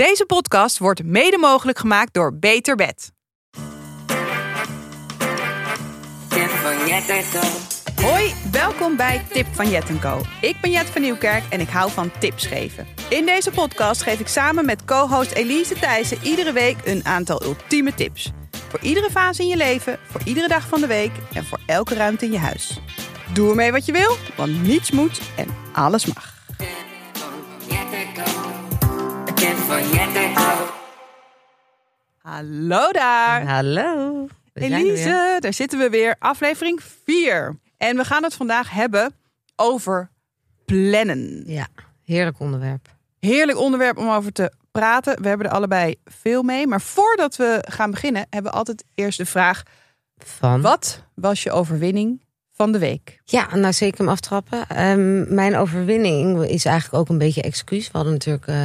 Deze podcast wordt mede mogelijk gemaakt door Beter Bed. Tip van Jet en Co. Hoi, welkom bij Tip van Jet Co. Ik ben Jet van Nieuwkerk en ik hou van tips geven. In deze podcast geef ik samen met co-host Elise Thijssen iedere week een aantal ultieme tips. Voor iedere fase in je leven, voor iedere dag van de week en voor elke ruimte in je huis. Doe ermee wat je wil, want niets moet en alles mag. Van. Hallo daar! Hallo. Elise, daar zitten we weer. Aflevering 4. En we gaan het vandaag hebben over plannen. Ja, heerlijk onderwerp. Heerlijk onderwerp om over te praten. We hebben er allebei veel mee. Maar voordat we gaan beginnen, hebben we altijd eerst de vraag: Van? wat was je overwinning van de week? Ja, nou zeker hem aftrappen. Ehm, mijn overwinning is eigenlijk ook een beetje excuus. We hadden natuurlijk eh,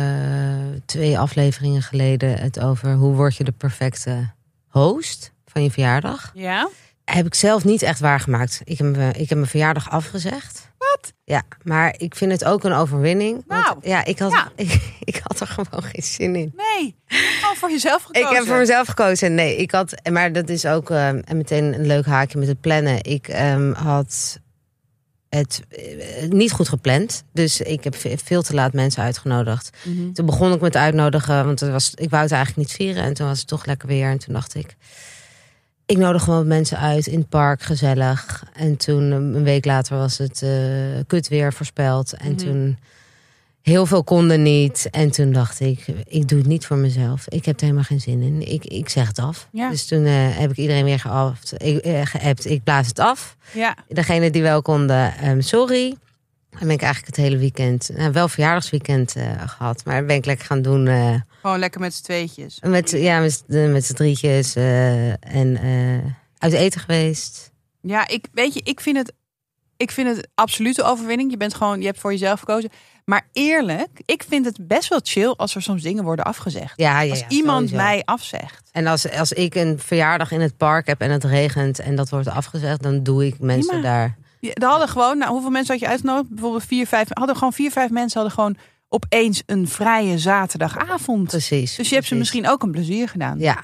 twee afleveringen geleden het over hoe word je de perfecte host van je verjaardag. Ja. Heb ik zelf niet echt waargemaakt. Ik heb, me- ik heb mijn verjaardag afgezegd. Wat? Ja, maar ik vind het ook een overwinning. Want, Nou, ja, ik had, ja. Ik, ik had er gewoon geen zin in. Nee, gewoon voor jezelf gekozen. Ik heb voor mezelf gekozen. Nee, ik had, maar dat is ook eh, en meteen een leuk haakje met het plannen. Ik ehm, had het eh, niet goed gepland. Dus ik heb ve- veel te laat mensen uitgenodigd. Mhm. Toen begon ik met uitnodigen, want het was, ik wou het eigenlijk niet vieren. En toen was het toch lekker weer. En toen dacht ik, ik nodig gewoon mensen uit in het park, gezellig. En toen eh, een week later was het eh kut weer voorspeld. En Mhm. toen heel veel konden niet. En toen dacht ik, ik doe het niet voor mezelf. Ik heb er helemaal geen zin in. Ik, ik zeg het af. Ja. Dus toen eh, heb ik iedereen weer geaft, ik, geappt. Ik blaas het af. Ja, Degene die wel konden, ehm, sorry. En ben ik eigenlijk het hele weekend, nou, wel verjaardagsweekend eh, gehad. Maar ben ik lekker gaan doen gewoon lekker met z'n tweetjes. met, ja, met, eh, met z'n drietjes. eh, en eh, uit eten geweest. Ja, ik weet je, ik vind het, ik vind het absolute overwinning. Je bent gewoon, je hebt voor jezelf gekozen. Maar eerlijk, ik vind het best wel chill als er soms dingen worden afgezegd. Ja, ja, als ja, iemand sowieso. mij afzegt. En als, als ik een verjaardag in het park heb en het regent en dat wordt afgezegd, dan doe ik mensen daar. Ja, Er hadden gewoon, nou, hoeveel mensen had je uitgenodigd? Bijvoorbeeld vier, vijf. Hadden gewoon vier, vijf mensen hadden gewoon opeens een vrije zaterdagavond. Precies. Dus je hebt ze precies. misschien ook een plezier gedaan. Ja.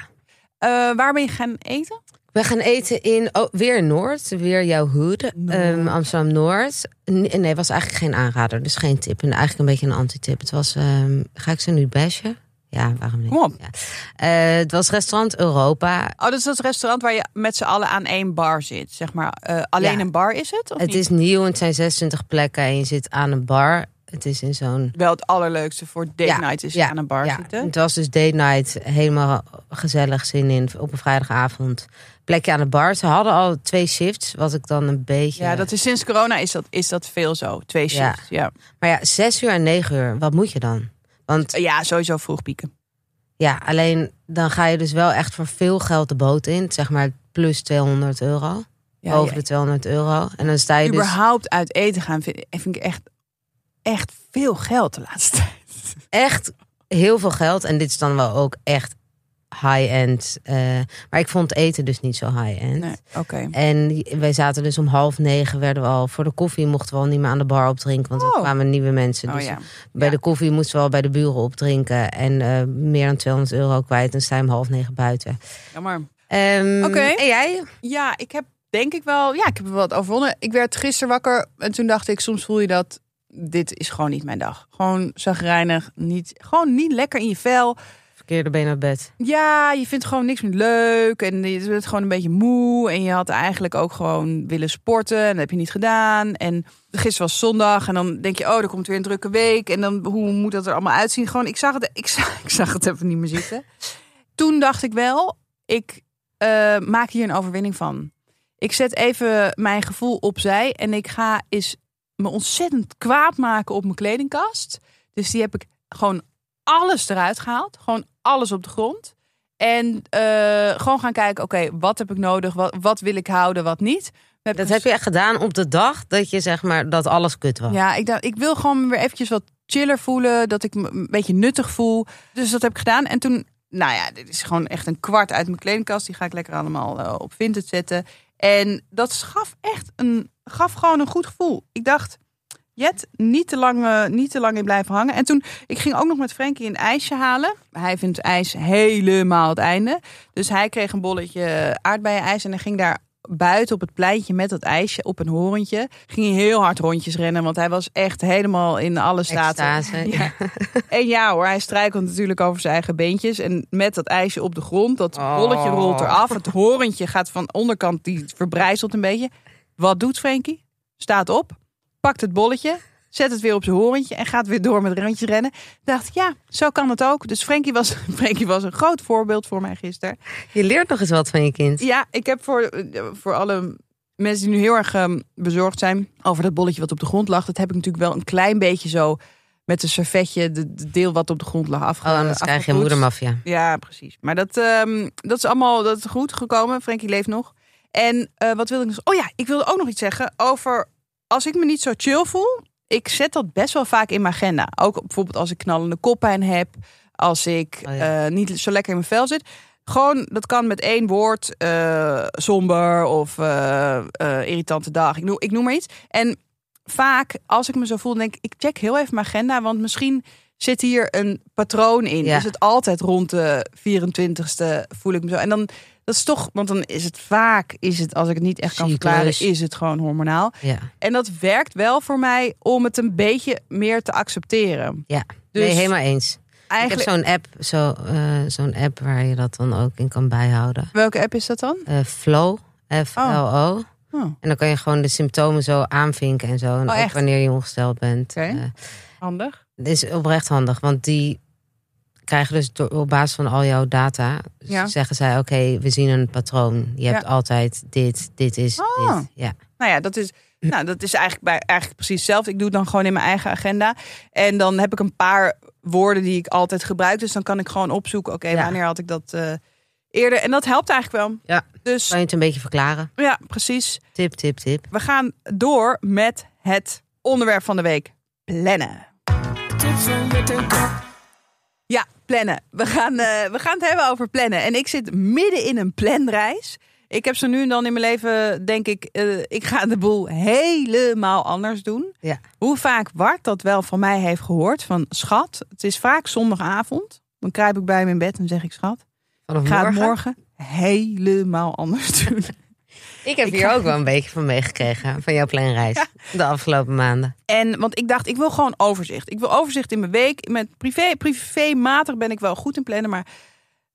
Eh, waar ben je gaan eten? We gaan eten in, oh, weer in Noord, weer jouw hoed, Noord. ehm, Amsterdam Noord. Nee, nee, was eigenlijk geen aanrader, dus geen tip. En eigenlijk een beetje een antitip. Het was, ehm, ga ik ze nu bashen? Ja, waarom niet? Kom op. Ja. Eh, het was restaurant Europa. Oh, dat is dat restaurant waar je met z'n allen aan één bar zit. Zeg maar, eh, alleen Ja. een bar is het? Of Het niet? is nieuw, het zijn 26 plekken en je zit aan een bar. Het is in zo'n... wel het allerleukste voor date Ja, night is ja, aan een bar ja. zitten. Het was dus date night, helemaal gezellig zin in op een vrijdagavond. Plekje aan de bar. Ze hadden al twee shifts, wat ik dan een beetje... Ja, dat is sinds corona is dat, is dat veel zo. Twee shifts. Ja. Maar ja, zes uur en negen uur, wat moet je dan? Want ja, sowieso vroeg pieken. Ja, alleen dan ga je dus wel echt voor veel geld de boot in. Zeg maar plus 200 euro. Ja, ja. de 200 euro. En dan sta je dus... Überhaupt uit eten gaan vind, vind ik echt, echt veel geld de laatste tijd. echt heel veel geld. En dit is dan wel ook echt high-end. eh, maar ik vond eten dus niet zo high-end. Nee, oké. En wij zaten dus om half negen werden we al... Voor de koffie mochten we al niet meer aan de bar opdrinken. Want er Oh. kwamen nieuwe mensen. Oh Dus ja. bij Ja. de koffie moesten we al bij de buren opdrinken. En eh, meer dan 200 euro kwijt. En sta je om half negen buiten. Jammer. Ehm, Oké. En jij? Ja, ik heb denk ik wel, ja, ik heb er wat overwonnen. Ik werd gisteren wakker en toen dacht ik, soms voel je dat dit is gewoon niet mijn dag. Gewoon zagrijnig, niet, gewoon niet lekker in je vel. Verkeerde been uit bed. Ja, je vindt gewoon niks meer leuk en je bent gewoon een beetje moe. En je had eigenlijk ook gewoon willen sporten en dat heb je niet gedaan. En gisteren was zondag en dan denk je, oh, er komt weer een drukke week. En dan, hoe moet dat er allemaal uitzien? Gewoon, ik zag het, ik zag, ik zag het even niet meer zitten. Toen dacht ik wel, ik eh, maak hier een overwinning van. Ik zet even mijn gevoel opzij en ik ga eens me ontzettend kwaad maken op mijn kledingkast. Dus die heb ik gewoon alles eruit gehaald. Gewoon alles op de grond. En eh, gewoon gaan kijken, oké, wat heb ik nodig? Wat, wat wil ik houden, wat niet? Dat heb je echt gedaan op de dag dat je zeg maar dat alles kut was. Ja, ik, dacht, ik wil gewoon weer eventjes wat chiller voelen. Dat ik me een beetje nuttig voel. Dus dat heb ik gedaan. En toen, nou ja, dit is gewoon echt een kwart uit mijn kledingkast. Die ga ik lekker allemaal eh, op Vinted zetten. En dat gaf echt een, gaf gewoon een goed gevoel. Ik dacht, Jet, niet te, lang, eh, niet te lang in blijven hangen. En toen, ik ging ook nog met Frankie een ijsje halen. Hij vindt ijs helemaal het einde. Dus hij kreeg een bolletje aardbeienijs en hij ging daar buiten op het pleintje met dat ijsje op een horentje. Ging hij heel hard rondjes rennen, want hij was echt helemaal in alle staten. Extase, Ja. En ja hoor, hij struikelt natuurlijk over zijn eigen beentjes. En met dat ijsje op de grond, dat Oh. bolletje rolt eraf. Het horentje gaat van de onderkant, die verbrijzelt een beetje. Wat doet Frankie? Staat op, pakt het bolletje, zet het weer op zijn horentje en gaat weer door met rondjes rennen. Dacht, ja, zo kan het ook. Dus Frankie was, Frankie was een groot voorbeeld voor mij gisteren. Je leert nog eens wat van je kind. Ja, ik heb voor, voor alle mensen die nu heel erg ehm, bezorgd zijn over dat bolletje wat op de grond lag. Dat heb ik natuurlijk wel een klein beetje zo met een servetje, de, de deel wat op de grond lag afge, Oh, anders krijg je afgepoetst. moedermafia. Ja, precies. Maar dat, ehm, dat is allemaal dat is goed gekomen. Frankie leeft nog. En eh, wat wilde ik nog? Oh ja, ik wilde ook nog iets zeggen over als ik me niet zo chill voel. Ik zet dat best wel vaak in mijn agenda. Ook bijvoorbeeld als ik knallende koppijn heb. Als ik Oh ja. eh, niet zo lekker in mijn vel zit. Gewoon, dat kan met één woord. eh, somber of irritante dag. Ik noem, ik noem maar iets. En vaak, als ik me zo voel, denk ik, ik check heel even mijn agenda. Want misschien zit hier een patroon in. Ja. Is het altijd rond de 24ste voel ik me zo. En dan, dat is toch, want dan is het vaak, is het, als ik het niet echt kan Cyclus. verklaren, is het gewoon hormonaal. Ja, En dat werkt wel voor mij om het een beetje meer te accepteren. ja. Dus nee, helemaal eens. eigenlijk, Ik heb zo'n app, zo, eh, zo'n app waar je dat dan ook in kan bijhouden. welke app is dat dan? Eh, Flow, F-L-O. Oh, En dan kan je gewoon de symptomen zo aanvinken en zo. En Oh, ook echt? wanneer je ongesteld bent. Oké. Eh, handig. Het is oprecht handig, want die krijgen dus door, op basis van al jouw data... Ja. zeggen zij, oké, we zien een patroon. Je hebt Ja. altijd dit, dit is Ah. dit. Ja. Nou ja, dat is, nou, dat is eigenlijk, bij, eigenlijk precies hetzelfde. Ik doe het dan gewoon in mijn eigen agenda. En dan heb ik een paar woorden die ik altijd gebruik. Dus dan kan ik gewoon opzoeken, oké, Ja. wanneer had ik dat eh, eerder? En dat helpt eigenlijk wel. Ja. Dus Kan je het een beetje verklaren? ja, precies. Tip, tip, tip. We gaan door met het onderwerp van de week. Plannen. Ja, plannen. We gaan, eh, we gaan het hebben over plannen. En ik zit midden in een planreis. Ik heb zo nu en dan in mijn leven, denk ik, eh, ik ga de boel helemaal anders doen. Ja. Hoe vaak Wart dat wel van mij heeft gehoord. Van schat, het is vaak zondagavond. Dan kruip ik bij hem in bed en zeg ik schat. Vanaf Ik ga het morgen helemaal anders doen. Ik heb Ik hier ga- ook wel een beetje van meegekregen. Van jouw planreis. De afgelopen maanden. En want ik dacht, ik wil gewoon overzicht. Ik wil overzicht in mijn week. Met privé, privématig ben ik wel goed in plannen, maar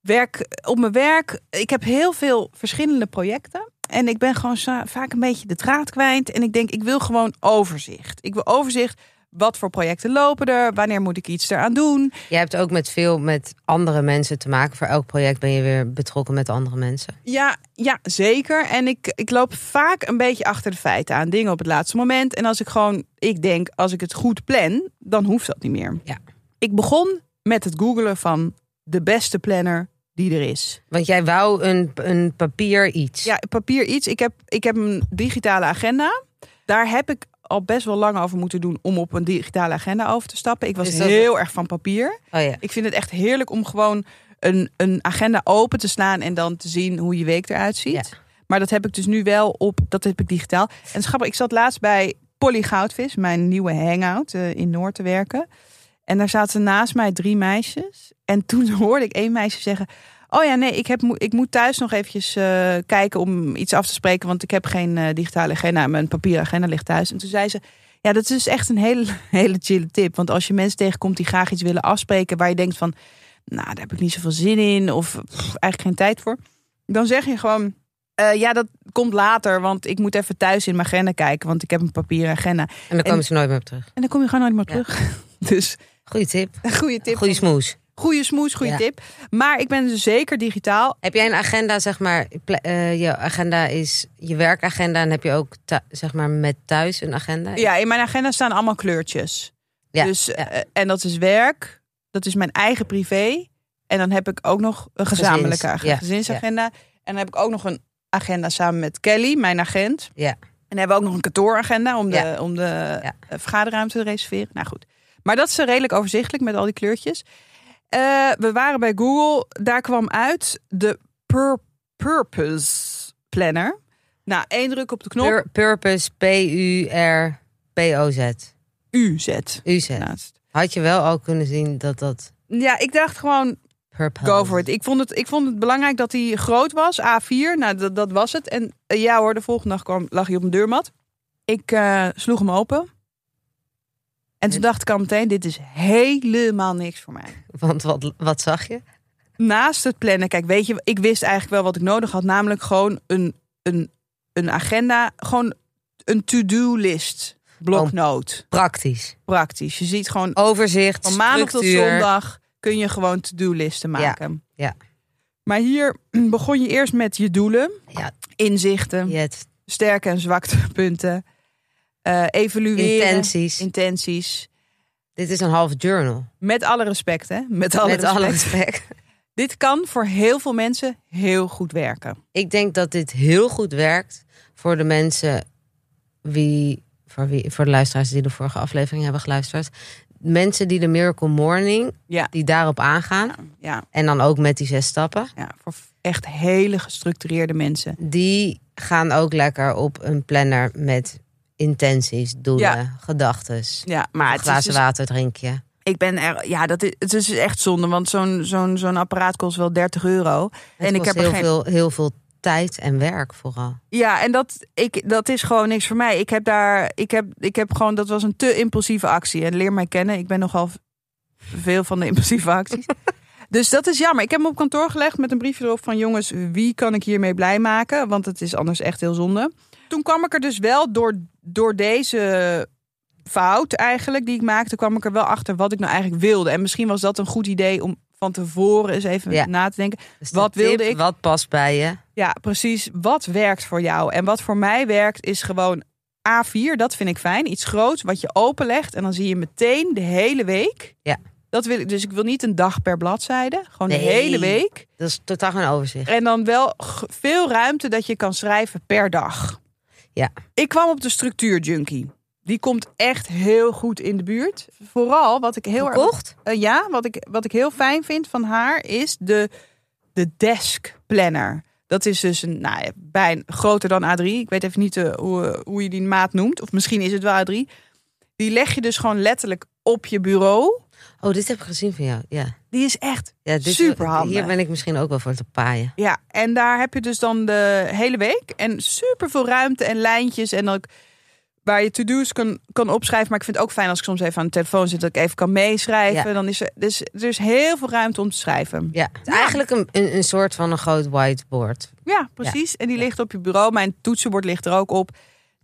werk op mijn werk. Ik heb heel veel verschillende projecten. En ik ben gewoon vaak een beetje de draad kwijt. En ik denk, ik wil gewoon overzicht. Ik wil overzicht. Wat voor projecten lopen er? Wanneer moet ik iets eraan doen? Jij hebt ook met veel met andere mensen te maken. Voor elk project ben je weer betrokken met andere mensen. Ja, ja zeker. En ik, ik loop vaak een beetje achter de feiten aan. Dingen op het laatste moment. En als ik gewoon, ik denk, als ik het goed plan, dan hoeft dat niet meer. Ja. Ik begon met het googelen van de beste planner die er is. Want jij wou een, een papier iets. Ja, papier iets. Ik heb, ik heb een digitale agenda. Daar heb ik al best wel lang over moeten doen om op een digitale agenda over te stappen. Ik was dat- heel erg van papier. Oh ja. Ik vind het echt heerlijk om gewoon een, een agenda open te slaan en dan te zien hoe je week eruit ziet. Ja. Maar dat heb ik dus nu wel op, dat heb ik digitaal. En grappig, ik zat laatst bij Polly Goudvis, mijn nieuwe hangout eh, in Noord te werken. En daar zaten naast mij drie meisjes. En toen hoorde ik één meisje zeggen... Oh ja, nee, ik, heb, ik moet thuis nog eventjes eh, kijken om iets af te spreken. Want ik heb geen eh, digitale agenda. Mijn papieren agenda ligt thuis. En toen zei ze... Ja, dat is echt een hele, hele chille tip. Want als je mensen tegenkomt die graag iets willen afspreken... waar je denkt van... Nou, daar heb ik niet zoveel zin in. Of pff, eigenlijk geen tijd voor. Dan zeg je gewoon... eh, ja, dat komt later. Want ik moet even thuis in mijn agenda kijken. Want ik heb een papieren agenda. En dan komen ze nooit meer op terug. En dan kom je gewoon nooit meer Ja. terug. Dus Goeie tip. goede tip. Goeie smoes. Goeie smoes, goede Ja. tip. Maar ik ben dus zeker digitaal. Heb jij een agenda, zeg maar, eh, je agenda is je werkagenda en heb je ook, zeg maar, met thuis een agenda? Ja, in mijn agenda staan allemaal kleurtjes. Ja, Dus, ja. eh, en dat is werk. Dat is mijn eigen privé. En dan heb ik ook nog een gezamenlijke Gezins, ag- ja, gezinsagenda. En dan heb ik ook nog een agenda samen met Kelly, mijn agent. Ja. En dan hebben we ook nog een kantooragenda om de, om de eh, vergaderruimte te reserveren. Nou goed. Maar dat is redelijk overzichtelijk met al die kleurtjes. Eh, we waren bij Google. Daar kwam uit de Pur- Purpose Planner. Nou, één druk op de knop. Pur- purpose, P-U-R-P-O-Z. UZ. UZ. Had je wel al kunnen zien dat dat Ja, ik dacht gewoon, purpose... go for it. Ik vond het, ik vond het belangrijk dat hij groot was, A4. Nou, dat, dat was het. En eh, ja hoor, de volgende dag kwam, lag hij op een deurmat. Ik eh, sloeg hem open. En toen dacht ik al meteen, dit is helemaal niks voor mij. Want wat, wat zag je? naast het plannen, kijk, weet je, ik wist eigenlijk wel wat ik nodig had, namelijk gewoon een, een, een agenda, gewoon een to-do-list, bloknoot, Praktisch. praktisch. Je ziet gewoon Overzicht, van maandag tot zondag kun je gewoon to-do-listen maken. ja. Maar hier begon je eerst met je doelen, Ja, inzichten, sterke en zwakte punten, evalueren, Intenties. intenties. Dit is een half journal. Met alle respect, hè? Met alle Met respect. alle respect. Dit kan voor heel veel mensen heel goed werken. Ik denk dat dit heel goed werkt voor de mensen wie, voor, wie, voor de luisteraars die de vorige aflevering hebben geluisterd. Mensen die de Miracle Morning, Ja. die daarop aangaan. Ja, En dan ook met die zes stappen. ja, voor echt hele gestructureerde mensen. Die gaan ook lekker op een planner met intenties, doelen, Ja. gedachtes. Ja, maar Een glazen dus- water drink je. ik ben er, ja, dat is, het is echt zonde, want zo'n zo'n zo'n apparaat kost wel 30 euro. Het en ik heb er heel, geen. veel, heel veel tijd en werk vooral. Ja, en dat, ik, dat is gewoon niks voor mij. Ik heb daar, ik heb, ik heb gewoon, dat was een te impulsieve actie. En leer mij kennen, ik ben nogal veel van de impulsieve acties. dus dat is jammer. Ik heb hem op kantoor gelegd met een briefje erop van jongens, wie kan ik hiermee blij maken? Want het is anders echt heel zonde. Toen kwam ik er dus wel door, door deze fout eigenlijk die ik maakte, kwam ik er wel achter wat ik nou eigenlijk wilde. En misschien was dat een goed idee om van tevoren eens even Ja. na te denken. Dus de Wat wilde tip, ik? Wat past bij je? Ja, precies. Wat werkt voor jou? En wat voor mij werkt is gewoon A4. Dat vind ik fijn. Iets groots wat je openlegt. En dan zie je meteen de hele week. Ja. Dat wil ik. Dus ik wil niet een dag per bladzijde. Gewoon de hele week. Dat is totaal geen overzicht. En dan wel veel ruimte dat je kan schrijven per dag. Ja. Ik kwam op de structuur junkie. Die komt echt heel goed in de buurt. Vooral wat ik heel erg eh, ja, wat ik, wat ik heel fijn vind van haar is de, de desk planner. Dat is dus een, nou, ja, bijna groter dan A3. Ik weet even niet eh, hoe, hoe je die maat noemt. Of misschien is het wel A3. Die leg je dus gewoon letterlijk op je bureau. Oh, dit heb ik gezien van jou. Ja. Die is echt ja dit, Superhandig. Hier ben ik misschien ook wel voor te paaien. Ja, en daar heb je dus dan de hele week. En super veel ruimte en lijntjes. En ook waar je to-do's kan, kan opschrijven. Maar ik vind het ook fijn als ik soms even aan de telefoon zit... dat ik even kan meeschrijven. Ja. Dan is er, dus, er is heel veel ruimte om te schrijven. Ja, eigenlijk een, een, een soort van een groot whiteboard. Ja, precies. En die ligt op je bureau. Mijn toetsenbord ligt er ook op.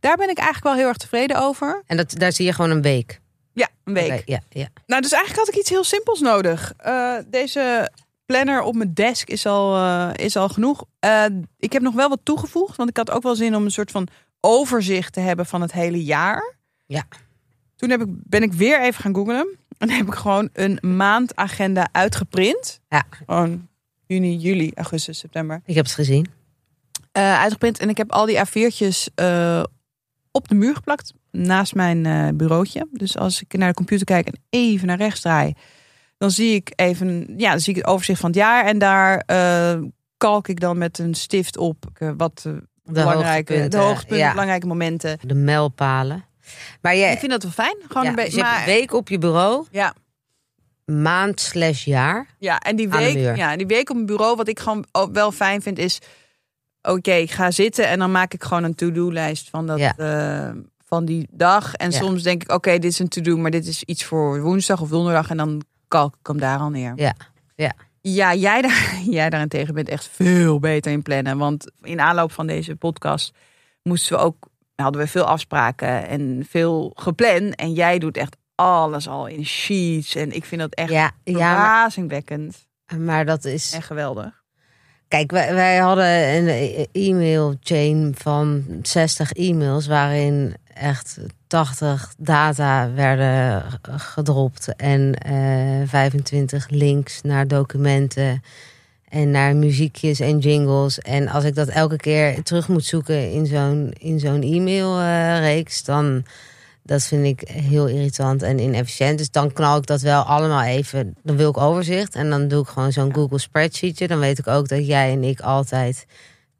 Daar ben ik eigenlijk wel heel erg tevreden over. En dat, daar zie je gewoon een week. Ja, een week. Ja, ja. Nou, dus eigenlijk had ik iets heel simpels nodig. Eh, deze planner op mijn desk is al, eh, is al genoeg. Eh, ik heb nog wel wat toegevoegd, want ik had ook wel zin om een soort van overzicht te hebben van het hele jaar. Ja. Toen heb ik, ben ik weer even gaan googlen. En heb ik gewoon een maandagenda uitgeprint. Ja. Gewoon juni, juli, augustus, september. Ik heb het gezien. uitgeprint. En ik heb al die A4'tjes eh, op de muur geplakt. Naast mijn eh, bureautje. Dus als ik naar de computer kijk en even naar rechts draai. Dan zie ik even ja, dan zie ik het overzicht van het jaar. En daar eh, kalk ik dan met een stift op eh, wat eh, belangrijke, hoogtepunten, de hoogtepunten, ja. belangrijke momenten. De mijlpalen. Maar jij, Ik vind dat wel fijn. Gewoon ja, een dus beetje. een week op je bureau, ja, maand slash jaar. Ja, en die de week, ja, die week op mijn bureau, wat ik gewoon wel fijn vind, is: oké, ik ga zitten en dan maak ik gewoon een to-do-lijst van, dat, Ja. Van die dag. En Ja. soms denk ik: oké, dit is een to-do, maar dit is iets voor woensdag of donderdag. En dan kalk ik hem daar al neer. Ja, ja. Ja, jij, daar, jij daarentegen bent echt veel beter in plannen. Want in aanloop van deze podcast moesten we ook, hadden we veel afspraken en veel gepland. En jij doet echt alles al in sheets. En ik vind dat echt Ja, ja maar, verbazingwekkend maar dat is... en geweldig. Kijk, wij, wij hadden een e- e-mail chain van 60 e-mails... waarin echt 80 data werden gedropt... en eh 25 links naar documenten... en naar muziekjes en jingles. En als ik dat elke keer terug moet zoeken in zo'n, in zo'n e-mailreeks... dan dat vind ik heel irritant en inefficiënt. Dus dan knal ik dat wel allemaal even. Dan wil ik overzicht. En dan doe ik gewoon zo'n Google spreadsheetje. Dan weet ik ook dat jij en ik altijd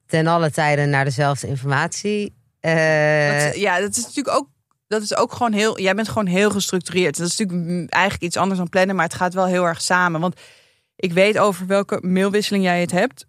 ten alle tijden naar dezelfde informatie. Eh, Dat- ja, dat is natuurlijk ook dat is ook gewoon heel. Jij bent gewoon heel gestructureerd. Dat is natuurlijk eigenlijk iets anders dan plannen, maar het gaat wel heel erg samen. Want ik weet over welke mailwisseling jij het hebt.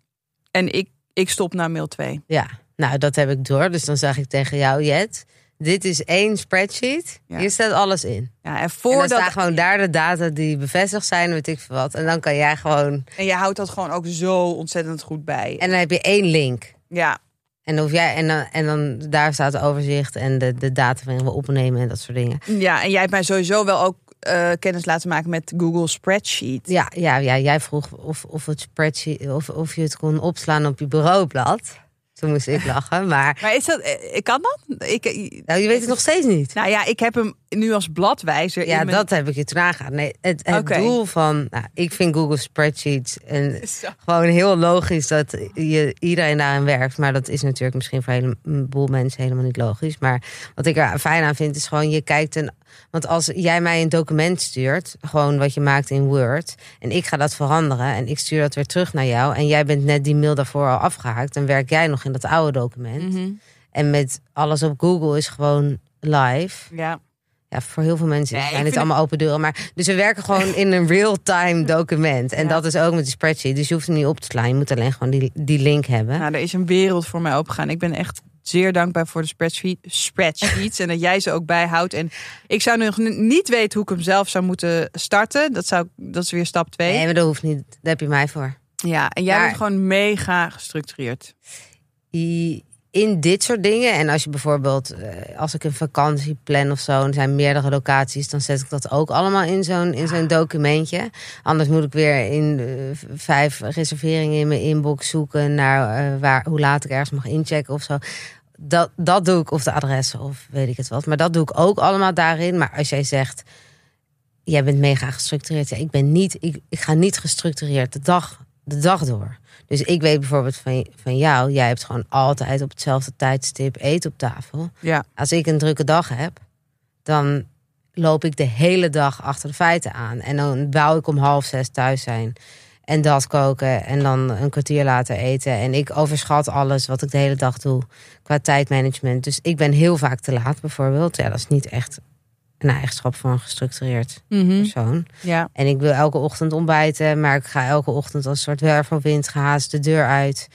En ik, ik stop na mail 2. Ja, nou dat heb ik door. Dus dan zeg ik tegen jou, Jet, dit is één spreadsheet. Ja. Hier staat alles in. Ja, en En dan voordat. staan gewoon daar de data die bevestigd zijn, weet ik veel wat. En dan kan jij gewoon. En je houdt dat gewoon ook zo ontzettend goed bij. En dan heb je één link. ja, En dan, hoef jij, en dan, en dan daar staat het overzicht en de, de data waarin we opnemen en dat soort dingen. ja, en jij hebt mij sowieso wel ook eh, kennis laten maken met Google Spreadsheet. Ja, ja, ja jij vroeg of, of, het spreadsheet, of, of je het kon opslaan op je bureaublad. Toen moest ik lachen, maar Maar is dat, eh, kan dat? Ik, eh, nou, je weet het nog steeds niet. nou ja, ik heb hem nu als bladwijzer. Ja, in mijn... dat heb ik je toen aangegaan. Nee, het, het doel van, nou, ik vind Google Spreadsheets en Zo. gewoon heel logisch dat je iedereen daarin werkt. Maar dat is natuurlijk misschien voor een heleboel mensen helemaal niet logisch. Maar wat ik er fijn aan vind is gewoon, je kijkt een. Want als jij mij een document stuurt, gewoon wat je maakt in Word, en ik ga dat veranderen en ik stuur dat weer terug naar jou, en jij bent net die mail daarvoor al afgehaakt, dan werk jij nog in dat oude document. Mhm. En met alles op Google is gewoon live. Ja. Ja, voor heel veel mensen Nee, zijn dit vind allemaal open deuren. Maar, dus we werken gewoon in een real-time document. En Ja. dat is ook met die spreadsheet. Dus je hoeft het niet op te slaan. Je moet alleen gewoon die, die link hebben. Nou, er is een wereld voor mij opgegaan. Ik ben echt zeer dankbaar voor de spreadsheet, spreadsheets en dat jij ze ook bijhoudt. En ik zou nog niet weten hoe ik hem zelf zou moeten starten. Dat, zou, dat is weer stap 2. Nee, maar dat hoeft niet. Daar heb je mij voor. Ja, en jij Maar- bent gewoon mega gestructureerd. I- In dit soort dingen. En als je bijvoorbeeld, eh, als ik een vakantie plan of zo, en er zijn meerdere locaties, dan zet ik dat ook allemaal in zo'n in zo'n documentje. Anders moet ik weer in eh, vijf reserveringen in mijn inbox zoeken naar eh, waar, hoe laat ik ergens mag inchecken of zo. Dat, dat doe ik, of de adressen, of weet ik het wat. Maar dat doe ik ook allemaal daarin. Maar als jij zegt, jij bent mega gestructureerd. Ja, ik ben niet, ik, ik ga niet gestructureerd de dag, de dag door. Dus ik weet bijvoorbeeld van, van jou, jij hebt gewoon altijd op hetzelfde tijdstip eten op tafel. Ja, Als ik een drukke dag heb, dan loop ik de hele dag achter de feiten aan. En dan wou ik om half zes thuis zijn. En dat koken en dan een kwartier later eten. En ik overschat alles wat ik de hele dag doe qua tijdmanagement. Dus ik ben heel vaak te laat bijvoorbeeld. Ja, dat is niet echt eigenschap van een gestructureerd Mhm. persoon. ja. En ik wil elke ochtend ontbijten, maar ik ga elke ochtend als een soort wervelwind gehaast de deur uit.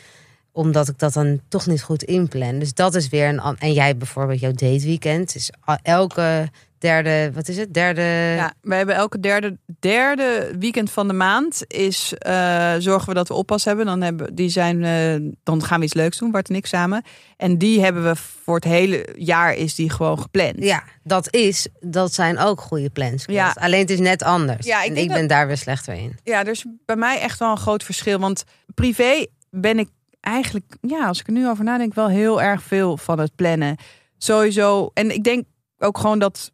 Omdat ik dat dan toch niet goed inplan. Dus dat is weer een. En jij bijvoorbeeld jouw dateweekend. is a- elke derde, wat is het? Derde. ja, we hebben elke derde, derde weekend van de maand is eh, zorgen we dat we oppas hebben. Dan, hebben, die zijn, eh, dan gaan we iets leuks doen, Bart en ik samen. En die hebben we voor het hele jaar is die gewoon gepland. Ja, dat is. Dat zijn ook goede plans. Ja. Alleen het is net anders. Ja, ik en ik dat- ben daar weer slechter in. Ja, is bij mij echt wel een groot verschil. Want privé ben ik eigenlijk, ja, als ik er nu over nadenk, wel heel erg veel van het plannen. Sowieso. En ik denk ook gewoon dat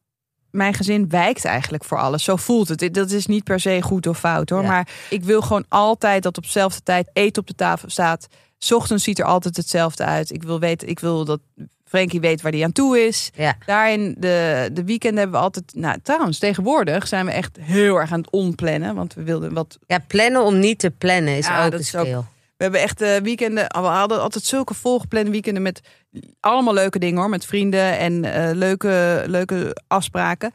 mijn gezin wijkt eigenlijk voor alles. Zo voelt het. Dat is niet per se goed of fout hoor. Ja. Maar ik wil gewoon altijd dat op dezelfde tijd eten op de tafel staat. 's Ochtends ziet er altijd hetzelfde uit. Ik wil weten, ik wil dat Frankie weet waar hij aan toe is. Ja. Daarin de, de weekenden hebben we altijd. Nou, trouwens, tegenwoordig zijn we echt heel erg aan het onplannen. Want we wilden wat Ja, plannen om niet te plannen is Ja, ook dat een ook- skill. We hebben echt eh, weekenden. We hadden altijd zulke volgeplande weekenden met allemaal leuke dingen hoor. Met vrienden en eh, leuke, leuke afspraken.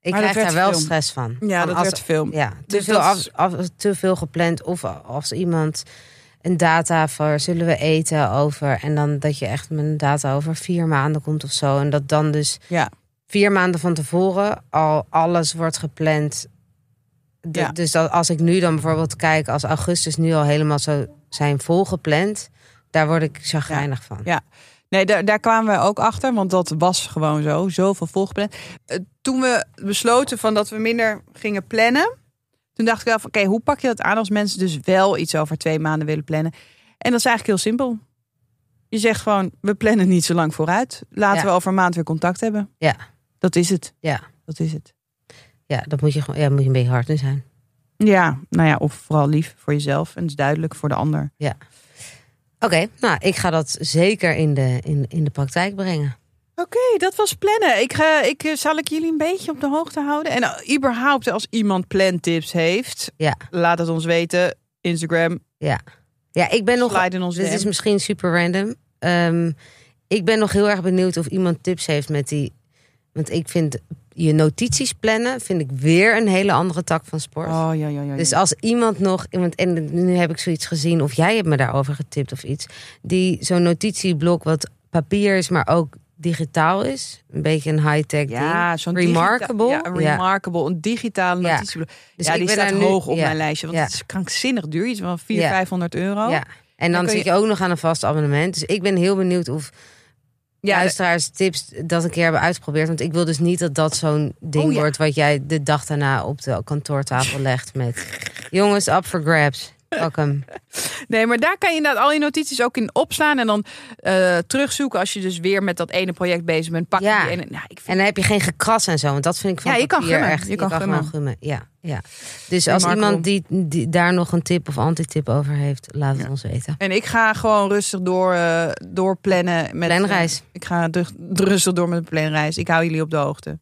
Ik Maar krijg daar wel stress van. Ja, Van dat als- werd te veel. Ja, te, Dus veel af- te veel gepland. Of als iemand een data voor zullen we eten over. En dan dat je echt met een data over vier maanden komt of zo. En dat dan dus Ja. vier maanden van tevoren al alles wordt gepland. Ja. Dus dat als ik nu dan bijvoorbeeld kijk, als augustus nu al helemaal zo zijn volgepland. Daar word ik chagrijnig van. Ja. Nee, daar, daar kwamen we ook achter, want dat was gewoon zo. Zoveel volgepland. Eh, toen we besloten van dat we minder gingen plannen. Toen dacht ik wel van, oké, hoe pak je dat aan als mensen dus wel iets over twee maanden willen plannen? En dat is eigenlijk heel simpel. Je zegt gewoon, we plannen niet zo lang vooruit. Laten Ja. we over een maand weer contact hebben. Ja. Dat is het. Ja. Dat is het. Ja, dat moet je gewoon. Ja, moet je een beetje hard in zijn. Ja, nou ja, of vooral lief voor jezelf. En het is duidelijk voor de ander. Oké, nou, ik ga dat zeker in de, in, in de praktijk brengen. Oké, dat was plannen. Ik, ga, ik, eh, zal ik jullie een beetje op de hoogte houden? En uh, überhaupt, als iemand plantips heeft, Ja. laat het ons weten. Instagram, Ja, ja ik ben nog. slide in ons Dit is misschien super random. Ehm, ik ben nog heel erg benieuwd of iemand tips heeft met die Want ik vind je notities plannen, vind ik weer een hele andere tak van sport. Oh ja, ja, ja. Dus als iemand nog, want en nu heb ik zoiets gezien, of jij hebt me daarover getipt of iets, die zo'n notitieblok wat papier is, maar ook digitaal is, een beetje een high-tech ja, zo'n Remarkable. ja, een remarkable, een digitale Ja. notitieblok. Dus ja, ik die staat nu- hoog op mijn lijstje, want Ja. het is krankzinnig duur, iets van 400, Ja. 500 euro. Ja. En dan, kun zit je- je ook nog aan een vast abonnement. Dus ik ben heel benieuwd of Ja, luisteraars tips dat een keer hebben uitgeprobeerd. Want ik wil dus niet dat dat zo'n ding Oh, ja. wordt wat jij de dag daarna op de kantoortafel legt met jongens up for grabs. Pak hem. Nee, maar daar kan je inderdaad al je notities ook in opslaan en dan eh, terugzoeken als je dus weer met dat ene project bezig bent. Pak Ja. die ene. Nou, ik vind En dan heb je geen gekras en zo. Want dat vind ik van Ja, je kan gummen. echt. Je kan gewoon gummen. Ja, ja. Dus als iemand die, die daar nog een tip of antitip over heeft, laat het Ja. ons weten. En ik ga gewoon rustig door, eh doorplannen. Met, Planreis. eh, ik ga rustig door met de planreis. Ik hou jullie op de hoogte.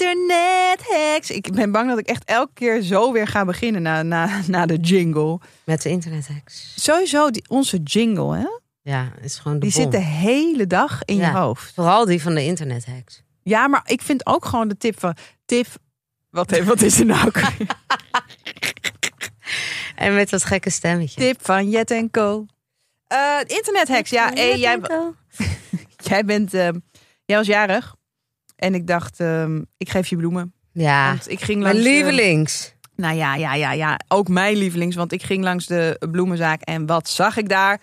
Internet hacks. Ik ben bang dat ik echt elke keer zo weer ga beginnen na, na, na de jingle. Met de internethacks. Sowieso die, onze jingle, hè? Ja, is gewoon de Die bom. zit de hele dag in Ja. je hoofd. Vooral die van de internethacks. Ja, maar ik vind ook gewoon de tip van... Tip, wat, wat is er nou? En met dat gekke stemmetje. tip van Jet en Co. Eh internet hacks. Ja, hey, jij, jij bent... ehm, jij was jarig. En ik dacht, ehm, ik geef je bloemen. Ja, Want ik ging mijn langs... de- lievelings. nou ja, ja, ja, ja. Ook mijn lievelings. Want ik ging langs de bloemenzaak. En wat zag ik daar?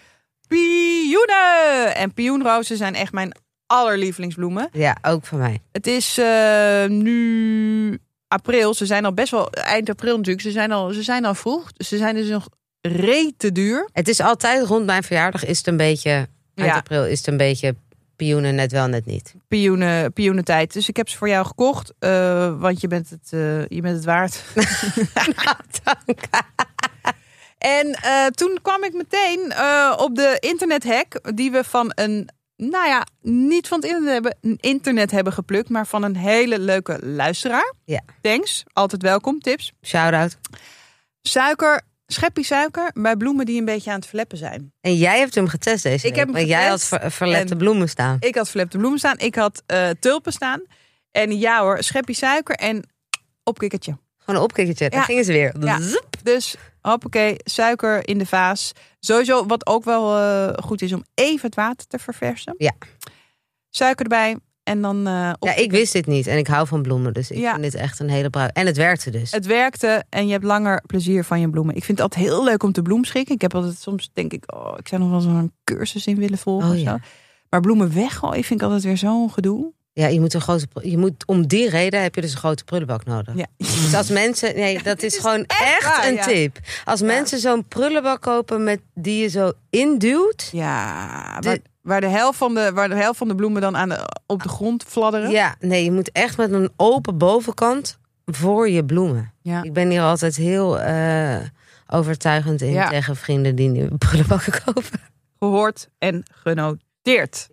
Pioenen! En pioenrozen zijn echt mijn allerlievelingsbloemen. Ja, ook van mij. Het is eh, nu april. Ze zijn al best wel eind april natuurlijk. Ze zijn al, ze zijn al vroeg. Ze zijn dus nog rete duur. Het is altijd rond mijn verjaardag is het een beetje... Eind Ja. april is het een beetje pioenen net wel, net niet. Pioenen, pioenentijd. Dus ik heb ze voor jou gekocht. eh, want je bent het, eh, je bent het waard. en eh, toen kwam ik meteen op de internethack. Die we van een, nou ja, niet van het internet hebben, internet hebben geplukt. Maar van een hele leuke luisteraar. Ja. Thanks. Altijd welkom. Tips. Shout-out. Suiker, scheppie suiker bij bloemen die een beetje aan het verleppen zijn. En jij hebt hem getest deze Ik week. heb hem jij had ver- verlepte en- bloemen staan. Ik had verlepte bloemen staan, ik had eh, tulpen staan. En ja hoor, scheppie suiker en opkikkertje. Gewoon een opkikkertje. Daar Ja. gingen ze weer. Ja. Dus hoppakee, suiker in de vaas. Sowieso, wat ook wel eh, goed is om even het water te verversen. Ja. Suiker erbij en dan eh op. Ja, ik wist dit niet. En ik hou van bloemen. Dus ik Ja. vind dit echt een hele bruik. En het werkte dus. Het werkte en je hebt langer plezier van je bloemen. Ik vind het altijd heel leuk om te bloemschikken. Ik heb altijd soms denk ik, oh, ik zou nog wel zo'n cursus in willen volgen. Oh, ja. Maar bloemen weggooien vind ik altijd weer zo'n gedoe. Ja, je moet een grote. Je moet, om die reden heb je dus een grote prullenbak nodig. Ja. Dus als mensen. Nee, dat is gewoon echt, waar, een ja. tip. Als mensen zo'n prullenbak kopen met die je zo induwt. Ja, De- waar, de helft van de, waar de helft van de bloemen dan aan de, op de grond fladderen. Ja, nee, je moet echt met een open bovenkant voor je bloemen. Ja. Ik ben hier altijd heel eh, overtuigend in Ja. tegen vrienden die nieuwe prullenbakken kopen. Gehoord en genoteerd.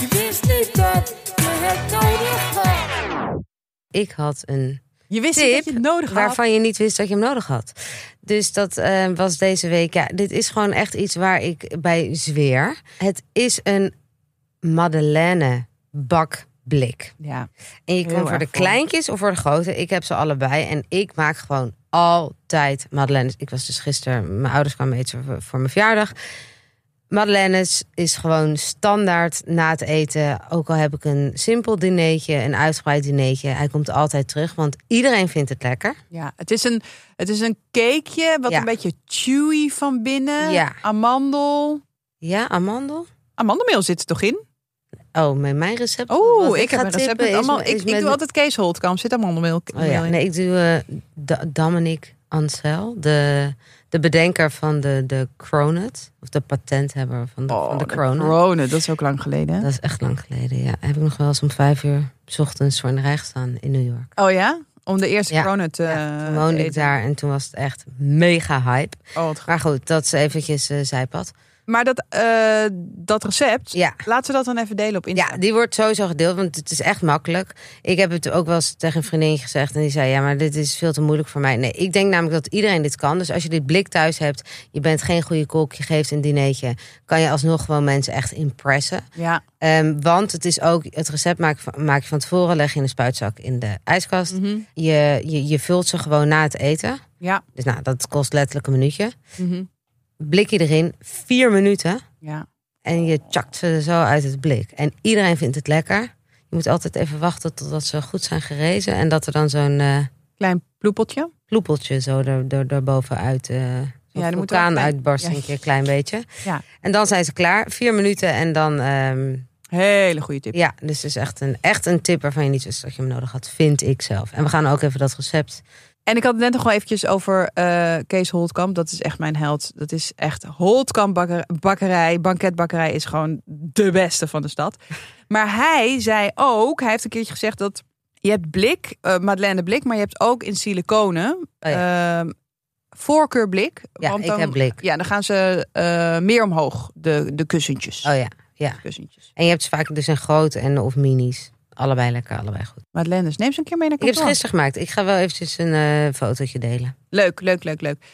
Je wist niet dat je het nodig had. Ik had een Je wist Tip niet dat je het nodig had. waarvan je niet wist dat je hem nodig had. Dus dat eh, was deze week. Ja, dit is gewoon echt iets waar ik bij zweer. Het is een Madeleine bakblik. Ja. En je kan voor de kleintjes of voor de grote. Ik heb ze allebei. En ik maak gewoon altijd Madeleine's. Ik was dus gisteren, mijn ouders kwamen eten voor, voor mijn verjaardag. Madeleine's is gewoon standaard na het eten. Ook al heb ik een simpel dineetje, een uitgebreid dineetje. Hij komt altijd terug, want iedereen vindt het lekker. ja, het is een, het is een cakeje wat Ja. een beetje chewy van binnen. Ja. Amandel. Ja, amandel? Amandelmeel zit er toch in? Oh, met mijn recept. Oh, wat ik heb ga een recept tippen met is- allemaal. is Ik, ik met- doe altijd Kees Holtkamp. Zit amandelmeel Oh ja, in. nee, ik doe uh, Dominic Ansel, de, de bedenker van de, de Cronut. Of de patenthebber van de, van de Cronut. corona, dat is ook lang geleden. hè? Dat is echt lang geleden, ja. Heb ik nog wel eens om vijf uur 's ochtends voor in de rij gestaan in New York. Oh ja? Om de eerste Ja. corona te, Ja, toen woonde ik daar en toen was het echt mega hype. Oh. Maar goed, dat is eventjes eh zijpad. Maar dat, eh, dat recept, Ja. laten we dat dan even delen op Insta. Ja, die wordt sowieso gedeeld, want het is echt makkelijk. Ik heb het ook wel eens tegen een vriendinnetje gezegd en die zei: Ja, maar dit is veel te moeilijk voor mij. Nee, ik denk namelijk dat iedereen dit kan. Dus als je dit blik thuis hebt, je bent geen goede kok, je geeft een dinertje, kan je alsnog gewoon mensen echt impressen. Ja. Ehm, want het is ook, het recept maak, je van- maak je van tevoren, leg je in een spuitzak in de ijskast. Mhm. je, je, je vult ze gewoon na het eten. Ja. Dus nou, dat kost letterlijk een minuutje. Mhm. Blikje erin, vier minuten. ja. En je chakt ze zo uit het blik. En iedereen vindt het lekker. Je moet altijd even wachten totdat ze goed zijn gerezen. En dat er dan zo'n eh Klein ploepeltje. ploepeltje zo er, er, erbovenuit... eh Ja, die moet wel vulkaan klein- uitbarst ja. een keer, klein beetje. Ja. En dan zijn ze klaar. Vier minuten en dan... ehm, Hele goede tip. ja, dus het is echt een, echt een tip waarvan je niet wist dat je hem nodig had. Vind ik zelf. En we gaan ook even dat recept... En ik had het net nog wel eventjes over eh, Kees Holtkamp. Dat is echt mijn held. Dat is echt Holtkamp bakker- bakkerij. Banketbakkerij is gewoon de beste van de stad. Maar hij zei ook, hij heeft een keertje gezegd dat je hebt blik, eh Madeleine blik, maar je hebt ook in siliconen Oh ehm, voorkeurblik. Ja, want ik dan, heb blik. Ja, dan gaan ze eh, meer omhoog, de, de kussentjes. Oh ja, ja. kussentjes. En je hebt ze vaak dus in groot en of minis. Allebei lekker, allebei goed. Madeleine, dus neem ze een keer mee naar Ik heb ze kantoor. gisteren gemaakt. Ik ga wel eventjes een eh, fotootje delen. Leuk, leuk, leuk, leuk.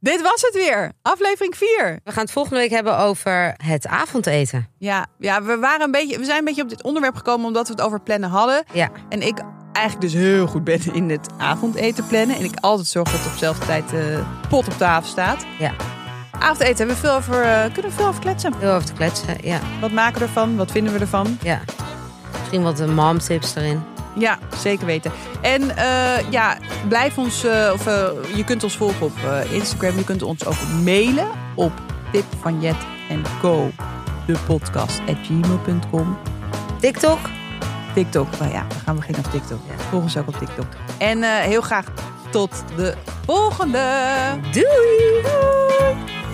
Dit was het weer. Aflevering 4. We gaan het volgende week hebben over het avondeten. Ja, ja we, waren een beetje, we zijn een beetje op dit onderwerp gekomen omdat we het over plannen hadden. Ja, En ik eigenlijk dus heel goed ben in het avondeten plannen. En ik altijd zorg dat op dezelfde tijd de pot op tafel staat. ja. Avondeten hebben we veel over, eh, kunnen we veel over kletsen. Heel over te kletsen. Ja, Wat maken we ervan? Wat vinden we ervan? ja. Misschien wat de mom tips erin. Ja, zeker weten. En eh, ja, blijf ons, eh, of eh, je kunt ons volgen op Instagram. Je kunt ons ook mailen op tip van Jet en Co. De podcast at gmail.com. TikTok. TikTok. Nou ja, we gaan beginnen op TikTok. Volg ons ook op TikTok. En heel graag tot de volgende. Doei!